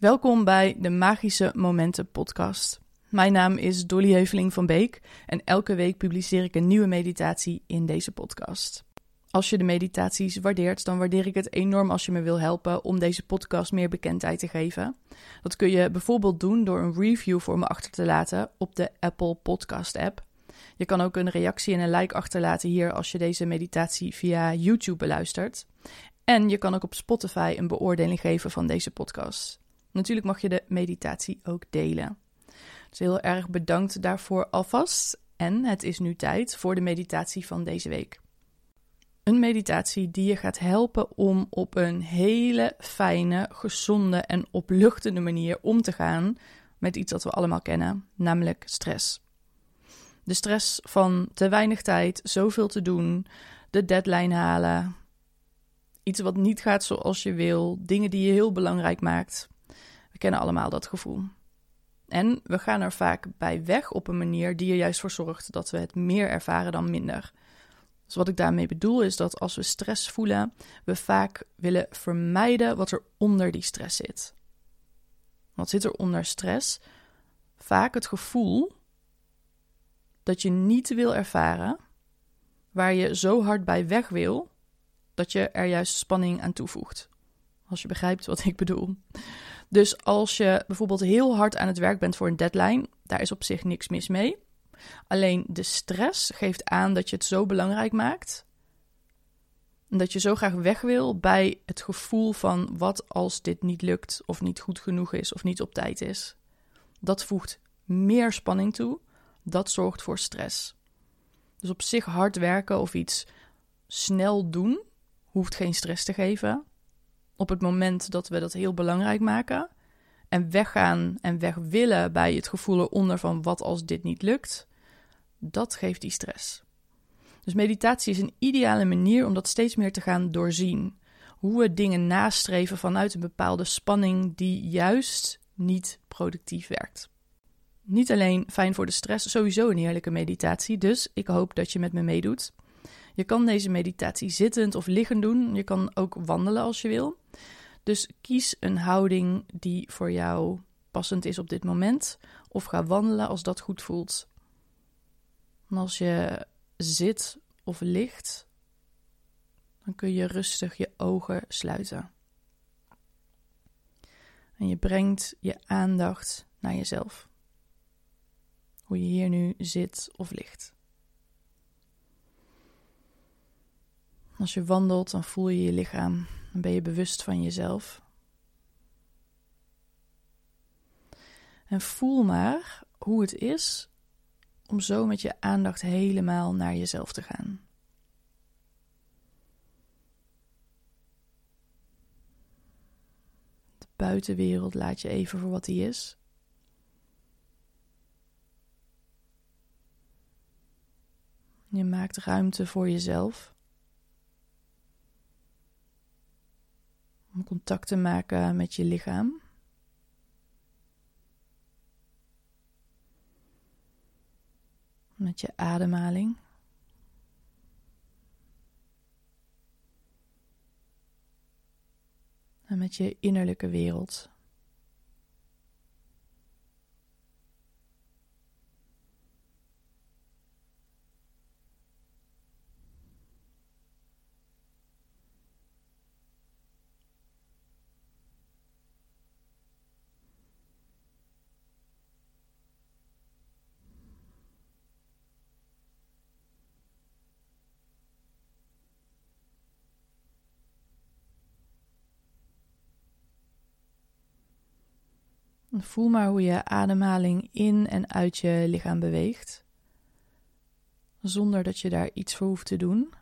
Welkom bij de Magische Momenten podcast. Mijn naam is Dolly Heuveling van Beek en elke week publiceer ik een nieuwe meditatie in deze podcast. Als je de meditaties waardeert, dan waardeer ik het enorm als je me wil helpen om deze podcast meer bekendheid te geven. Dat kun je bijvoorbeeld doen door een review voor me achter te laten op de Apple Podcast app. Je kan ook een reactie en een like achterlaten hier als je deze meditatie via YouTube beluistert. En je kan ook op Spotify een beoordeling geven van deze podcast. Natuurlijk mag je de meditatie ook delen. Dus heel erg bedankt daarvoor alvast. En het is nu tijd voor de meditatie van deze week. Een meditatie die je gaat helpen om op een hele fijne, gezonde en opluchtende manier om te gaan met iets dat we allemaal kennen, namelijk stress. De stress van te weinig tijd, zoveel te doen, de deadline halen, iets wat niet gaat zoals je wil, dingen die je heel belangrijk maakt. Kennen allemaal dat gevoel. En we gaan er vaak bij weg op een manier die er juist voor zorgt dat we het meer ervaren dan minder. Dus wat ik daarmee bedoel is dat als we stress voelen, we vaak willen vermijden wat er onder die stress zit. Wat zit er onder stress? Vaak het gevoel dat je niet wil ervaren, waar je zo hard bij weg wil, dat je er juist spanning aan toevoegt. Als je begrijpt wat ik bedoel. Dus als je bijvoorbeeld heel hard aan het werk bent voor een deadline, daar is op zich niks mis mee. Alleen de stress geeft aan dat je het zo belangrijk maakt. En dat je zo graag weg wil bij het gevoel van wat als dit niet lukt, of niet goed genoeg is, of niet op tijd is. Dat voegt meer spanning toe. Dat zorgt voor stress. Dus op zich hard werken of iets snel doen hoeft geen stress te geven. Op het moment dat we dat heel belangrijk maken en weggaan en weg willen bij het gevoel eronder van wat als dit niet lukt, dat geeft die stress. Dus meditatie is een ideale manier om dat steeds meer te gaan doorzien. Hoe we dingen nastreven vanuit een bepaalde spanning die juist niet productief werkt. Niet alleen fijn voor de stress, sowieso een heerlijke meditatie, dus ik hoop dat je met me meedoet. Je kan deze meditatie zittend of liggend doen. Je kan ook wandelen als je wil. Dus kies een houding die voor jou passend is op dit moment. Of ga wandelen als dat goed voelt. En als je zit of ligt, dan kun je rustig je ogen sluiten. En je brengt je aandacht naar jezelf. Hoe je hier nu zit of ligt. Als je wandelt, dan voel je je lichaam. Dan ben je bewust van jezelf. En voel maar hoe het is om zo met je aandacht helemaal naar jezelf te gaan. De buitenwereld laat je even voor wat die is. Je maakt ruimte voor jezelf. Om contact te maken met je lichaam. Met je ademhaling. En met je innerlijke wereld. Voel maar hoe je ademhaling in en uit je lichaam beweegt, zonder dat je daar iets voor hoeft te doen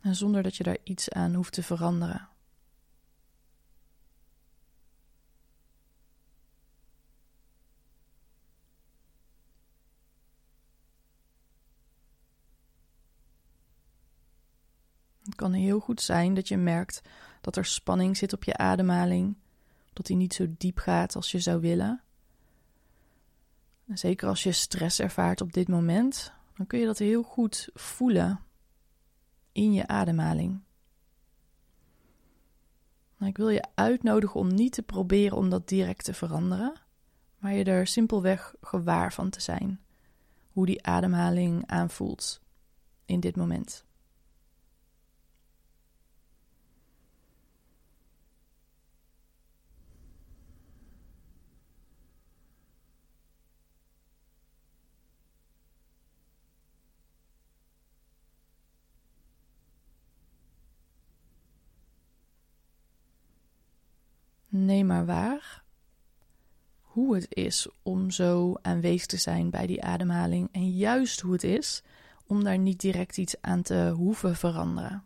en zonder dat je daar iets aan hoeft te veranderen. Het kan heel goed zijn dat je merkt dat er spanning zit op je ademhaling dat hij niet zo diep gaat als je zou willen. zeker als je stress ervaart op dit moment, dan kun je dat heel goed voelen in je ademhaling. Nou, ik wil je uitnodigen om niet te proberen om dat direct te veranderen, maar je er simpelweg gewaar van te zijn. Hoe die ademhaling aanvoelt in dit moment. Neem maar waar hoe het is om zo aanwezig te zijn bij die ademhaling en juist hoe het is om daar niet direct iets aan te hoeven veranderen.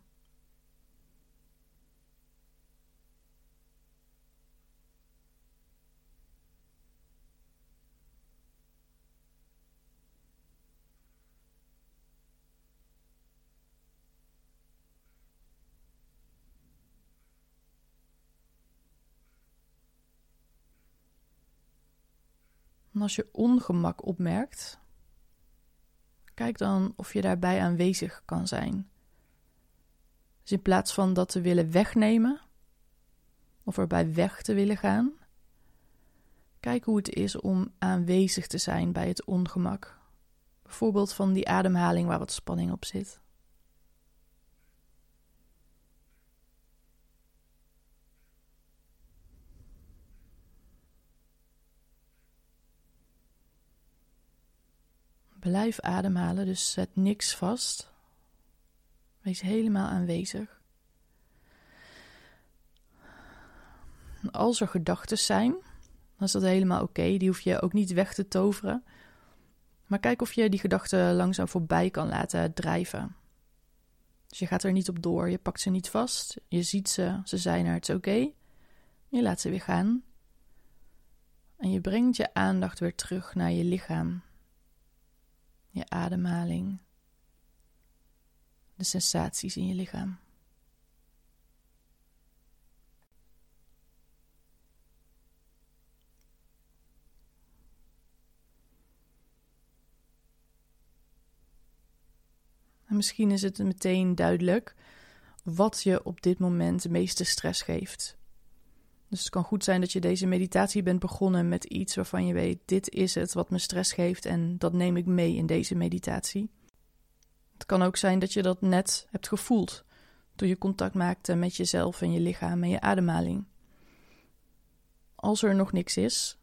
Als je ongemak opmerkt, kijk dan of je daarbij aanwezig kan zijn. Dus in plaats van dat te willen wegnemen of erbij weg te willen gaan, kijk hoe het is om aanwezig te zijn bij het ongemak. Bijvoorbeeld van die ademhaling waar wat spanning op zit. Blijf ademhalen, dus zet niks vast. Wees helemaal aanwezig. Als er gedachten zijn, dan is dat helemaal oké. Die hoef je ook niet weg te toveren. Maar kijk of je die gedachten langzaam voorbij kan laten drijven. Dus je gaat er niet op door, je pakt ze niet vast, je ziet ze, ze zijn er, het is oké. Je laat ze weer gaan. En je brengt je aandacht weer terug naar je lichaam je ademhaling, de sensaties in je lichaam. En misschien is het meteen duidelijk wat je op dit moment de meeste stress geeft. Dus het kan goed zijn dat je deze meditatie bent begonnen met iets waarvan je weet: dit is het wat me stress geeft en dat neem ik mee in deze meditatie. Het kan ook zijn dat je dat net hebt gevoeld toen je contact maakte met jezelf en je lichaam en je ademhaling. Als er nog niks is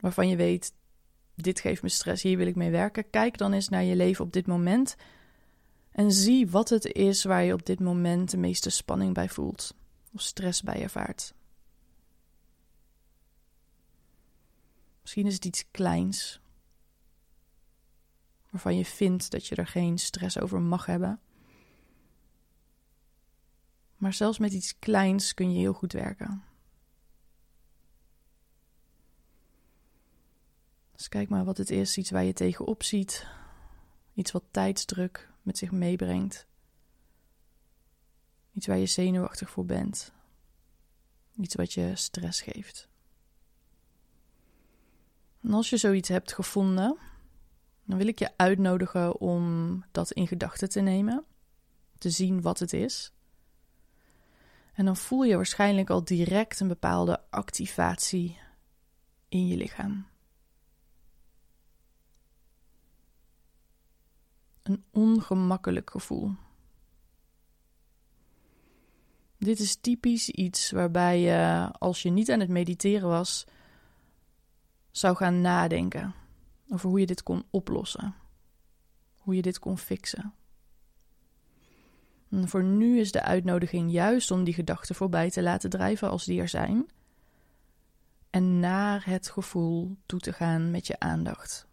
waarvan je weet: dit geeft me stress, hier wil ik mee werken, kijk dan eens naar je leven op dit moment en zie wat het is waar je op dit moment de meeste spanning bij voelt of stress bij ervaart. Misschien is het iets kleins. Waarvan je vindt dat je er geen stress over mag hebben. Maar zelfs met iets kleins kun je heel goed werken. Dus kijk maar wat het is, iets waar je tegenop ziet. Iets wat tijdsdruk met zich meebrengt. Iets waar je zenuwachtig voor bent. Iets wat je stress geeft. En als je zoiets hebt gevonden, dan wil ik je uitnodigen om dat in gedachten te nemen, te zien wat het is. En dan voel je waarschijnlijk al direct een bepaalde activatie in je lichaam. Een ongemakkelijk gevoel. Dit is typisch iets waarbij je, als je niet aan het mediteren was, zou gaan nadenken over hoe je dit kon oplossen, hoe je dit kon fixen. En voor nu is de uitnodiging juist om die gedachten voorbij te laten drijven als die er zijn en naar het gevoel toe te gaan met je aandacht.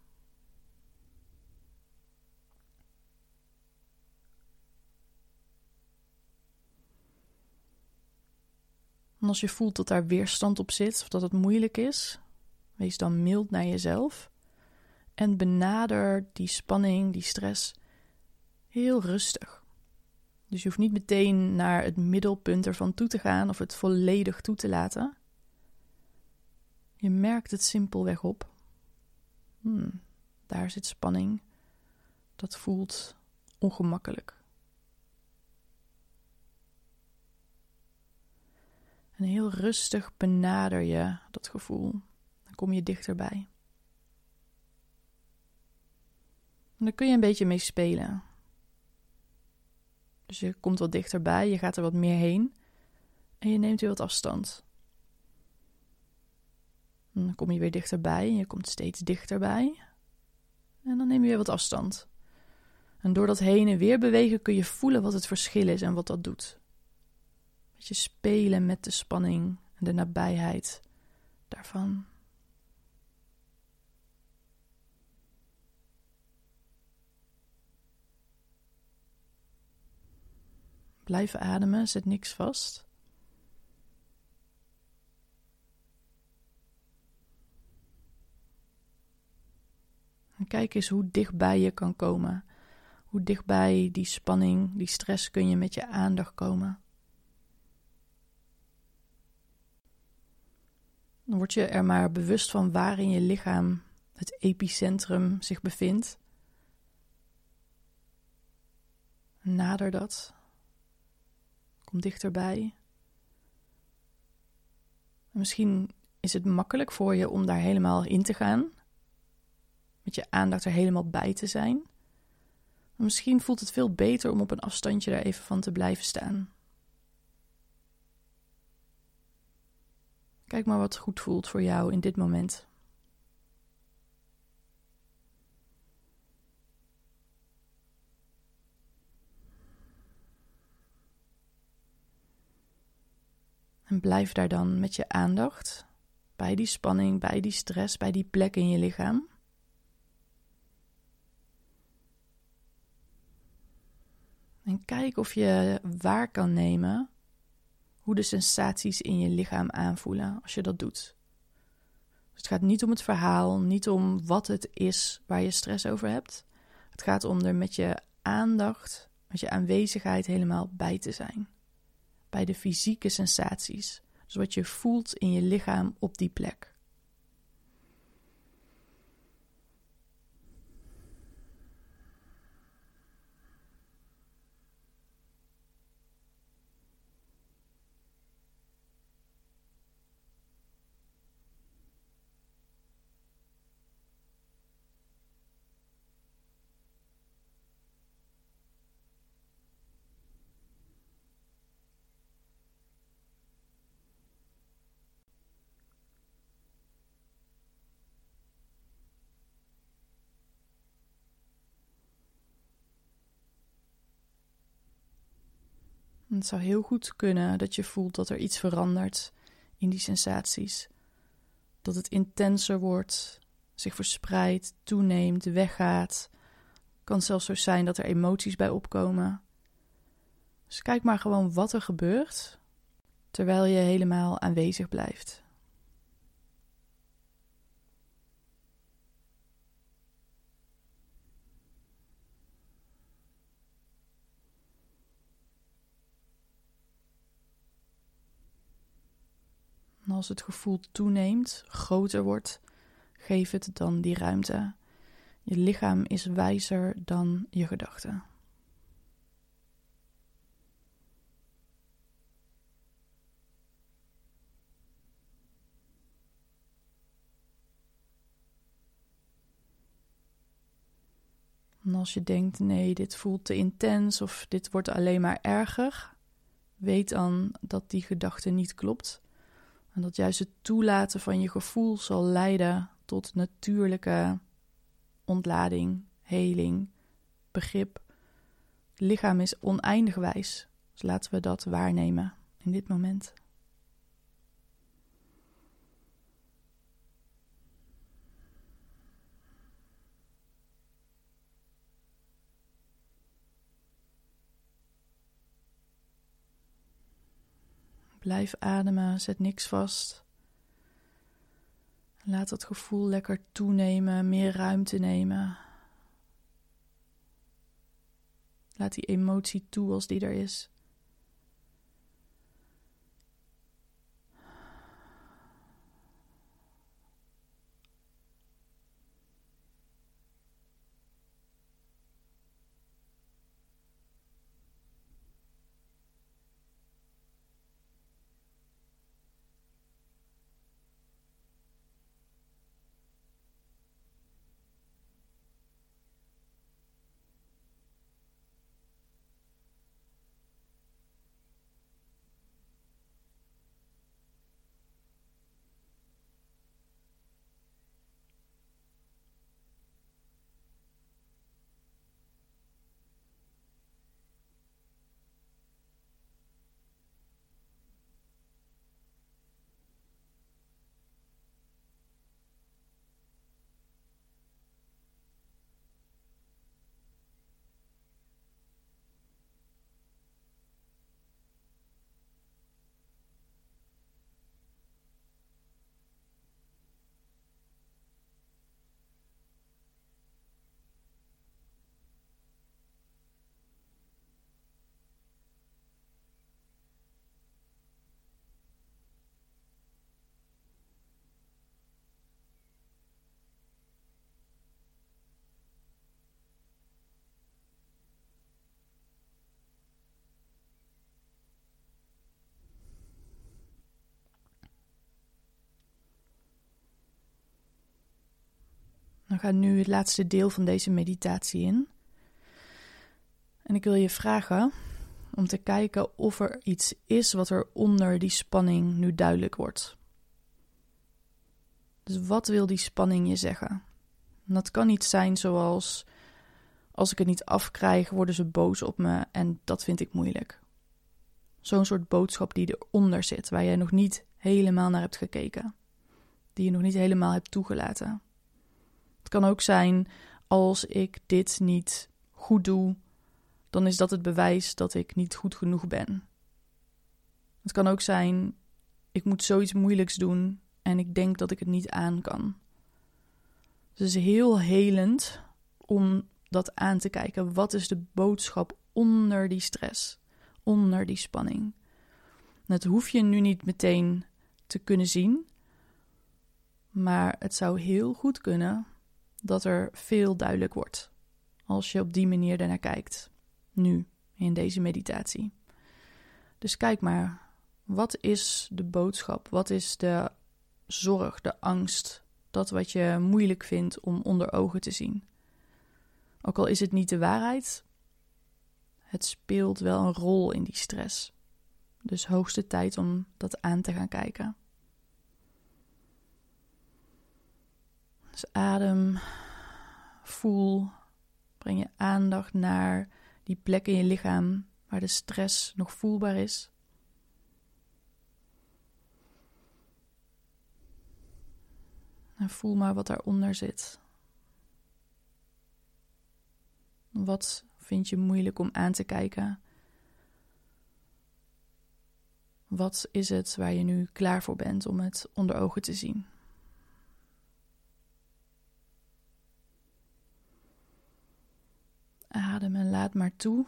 En als je voelt dat daar weerstand op zit of dat het moeilijk is, Wees dan mild naar jezelf en benader die spanning, die stress heel rustig. Dus je hoeft niet meteen naar het middelpunt ervan toe te gaan of het volledig toe te laten. Je merkt het simpelweg op. Hmm, daar zit spanning. Dat voelt ongemakkelijk. En heel rustig benader je dat gevoel. Kom je dichterbij. En daar kun je een beetje mee spelen. Dus je komt wat dichterbij, je gaat er wat meer heen en je neemt weer wat afstand. Dan kom je weer dichterbij en je komt steeds dichterbij. En dan neem je weer wat afstand. En door dat heen en weer bewegen kun je voelen wat het verschil is en wat dat doet. Je spelen met de spanning en de nabijheid daarvan. Blijf ademen, zet niks vast. En kijk eens hoe dichtbij je kan komen. Hoe dichtbij die spanning, die stress kun je met je aandacht komen. Dan word je er maar bewust van waar in je lichaam het epicentrum zich bevindt. Nader dat. Dichterbij. misschien is het makkelijk voor je om daar helemaal in te gaan. Met je aandacht er helemaal bij te zijn. Misschien voelt het veel beter om op een afstandje daar even van te blijven staan. Kijk maar wat goed voelt voor jou in dit moment. En blijf daar dan met je aandacht bij die spanning, bij die stress, bij die plek in je lichaam. En kijk of je waar kan nemen hoe de sensaties in je lichaam aanvoelen als je dat doet. Dus het gaat niet om het verhaal, niet om wat het is waar je stress over hebt. Het gaat om er met je aandacht, met je aanwezigheid helemaal bij te zijn bij de fysieke sensaties. Dus wat je voelt in je lichaam op die plek. Het zou heel goed kunnen dat je voelt dat er iets verandert in die sensaties. Dat het intenser wordt, zich verspreidt, toeneemt, weggaat. Kan zelfs zo zijn dat er emoties bij opkomen. Dus kijk maar gewoon wat er gebeurt terwijl je helemaal aanwezig blijft. Als het gevoel toeneemt, groter wordt, geef het dan die ruimte. Je lichaam is wijzer dan je gedachten. En als je denkt, nee, dit voelt te intens of dit wordt alleen maar erger, weet dan dat die gedachte niet klopt en dat juist het toelaten van je gevoel zal leiden tot natuurlijke ontlading, heling, begrip. Lichaam is oneindig wijs, dus laten we dat waarnemen in dit moment. Blijf ademen, zet niks vast. Laat dat gevoel lekker toenemen, meer ruimte nemen. Laat die emotie toe als die er is. Dan gaat nu het laatste deel van deze meditatie in. En ik wil je vragen om te kijken of er iets is wat er onder die spanning nu duidelijk wordt. Dus wat wil die spanning je zeggen? dat kan niet zijn zoals: als ik het niet afkrijg, worden ze boos op me en dat vind ik moeilijk. Zo'n soort boodschap die eronder zit, waar jij nog niet helemaal naar hebt gekeken, die je nog niet helemaal hebt toegelaten. Kan ook zijn als ik dit niet goed doe, dan is dat het bewijs dat ik niet goed genoeg ben. Het kan ook zijn, ik moet zoiets moeilijks doen en ik denk dat ik het niet aan kan. Dus het is heel helend om dat aan te kijken. Wat is de boodschap onder die stress, onder die spanning? Dat hoef je nu niet meteen te kunnen zien, maar het zou heel goed kunnen dat er veel duidelijk wordt als je op die manier ernaar kijkt nu in deze meditatie. Dus kijk maar, wat is de boodschap? Wat is de zorg, de angst, dat wat je moeilijk vindt om onder ogen te zien? Ook al is het niet de waarheid, het speelt wel een rol in die stress. Dus hoogste tijd om dat aan te gaan kijken. Dus adem, voel, breng je aandacht naar die plek in je lichaam waar de stress nog voelbaar is. En voel maar wat daaronder zit. Wat vind je moeilijk om aan te kijken? Wat is het waar je nu klaar voor bent om het onder ogen te zien? Maar toe.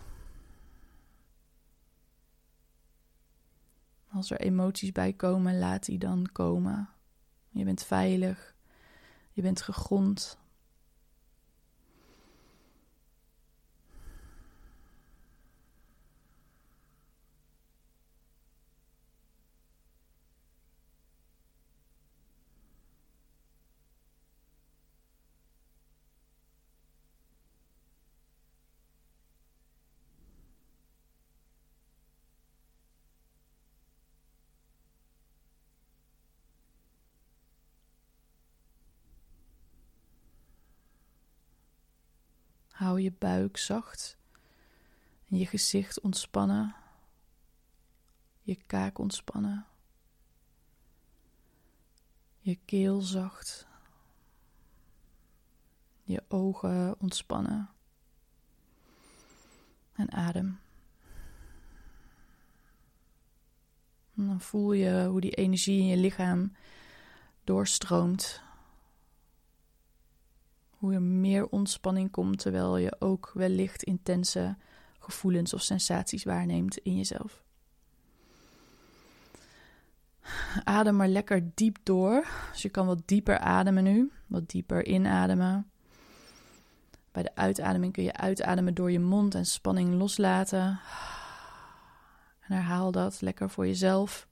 Als er emoties bij komen, laat die dan komen. Je bent veilig. Je bent gegrond. Hou je buik zacht. En je gezicht ontspannen, je kaak ontspannen, je keel zacht, je ogen ontspannen. En adem. Dan voel je hoe die energie in je lichaam doorstroomt hoe er meer ontspanning komt, terwijl je ook wellicht intense gevoelens of sensaties waarneemt in jezelf. Adem maar lekker diep door. Dus je kan wat dieper ademen nu, wat dieper inademen. Bij de uitademing kun je uitademen door je mond en spanning loslaten. En herhaal dat lekker voor jezelf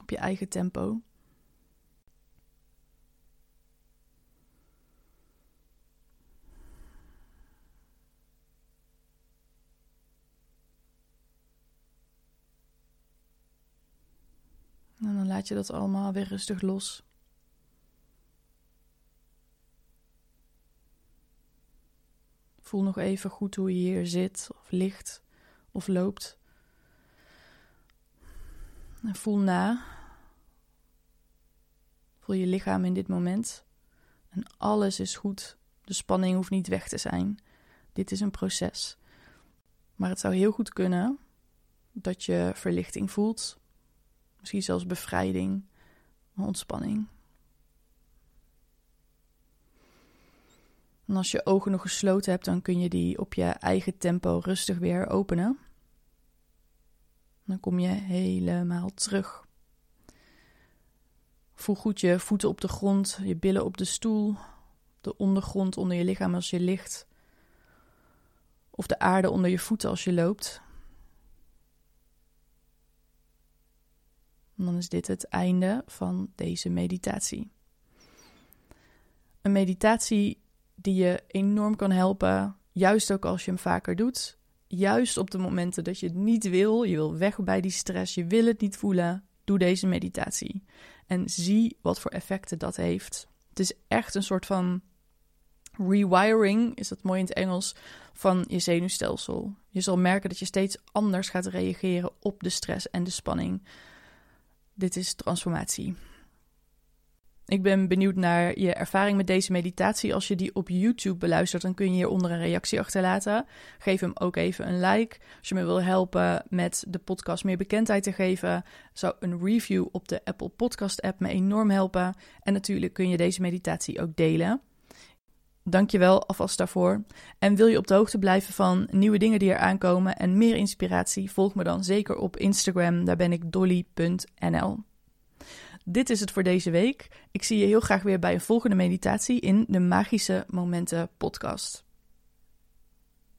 op je eigen tempo. Laat je dat allemaal weer rustig los. Voel nog even goed hoe je hier zit, of ligt, of loopt. En voel na. Voel je lichaam in dit moment. En alles is goed. De spanning hoeft niet weg te zijn. Dit is een proces. Maar het zou heel goed kunnen dat je verlichting voelt Misschien zelfs bevrijding, ontspanning. En als je ogen nog gesloten hebt, dan kun je die op je eigen tempo rustig weer openen. Dan kom je helemaal terug. Voel goed je voeten op de grond, je billen op de stoel, de ondergrond onder je lichaam als je ligt, of de aarde onder je voeten als je loopt. En dan is dit het einde van deze meditatie. een meditatie die je enorm kan helpen, juist ook als je hem vaker doet. Juist op de momenten dat je het niet wil, je wil weg bij die stress, je wil het niet voelen, doe deze meditatie. En zie wat voor effecten dat heeft. Het is echt een soort van rewiring, is dat mooi in het Engels, van je zenuwstelsel. Je zal merken dat je steeds anders gaat reageren op de stress en de spanning. Dit is transformatie. Ik ben benieuwd naar je ervaring met deze meditatie. Als je die op YouTube beluistert, dan kun je hieronder een reactie achterlaten. Geef hem ook even een like. Als je me wil helpen met de podcast meer bekendheid te geven, zou een review op de Apple Podcast app me enorm helpen. En natuurlijk kun je deze meditatie ook delen. Dankjewel alvast daarvoor. En wil je op de hoogte blijven van nieuwe dingen die er aankomen en meer inspiratie, volg me dan zeker op Instagram. Daar ben ik dolly.nl. Dit is het voor deze week. Ik zie je heel graag weer bij een volgende meditatie in de Magische Momenten podcast.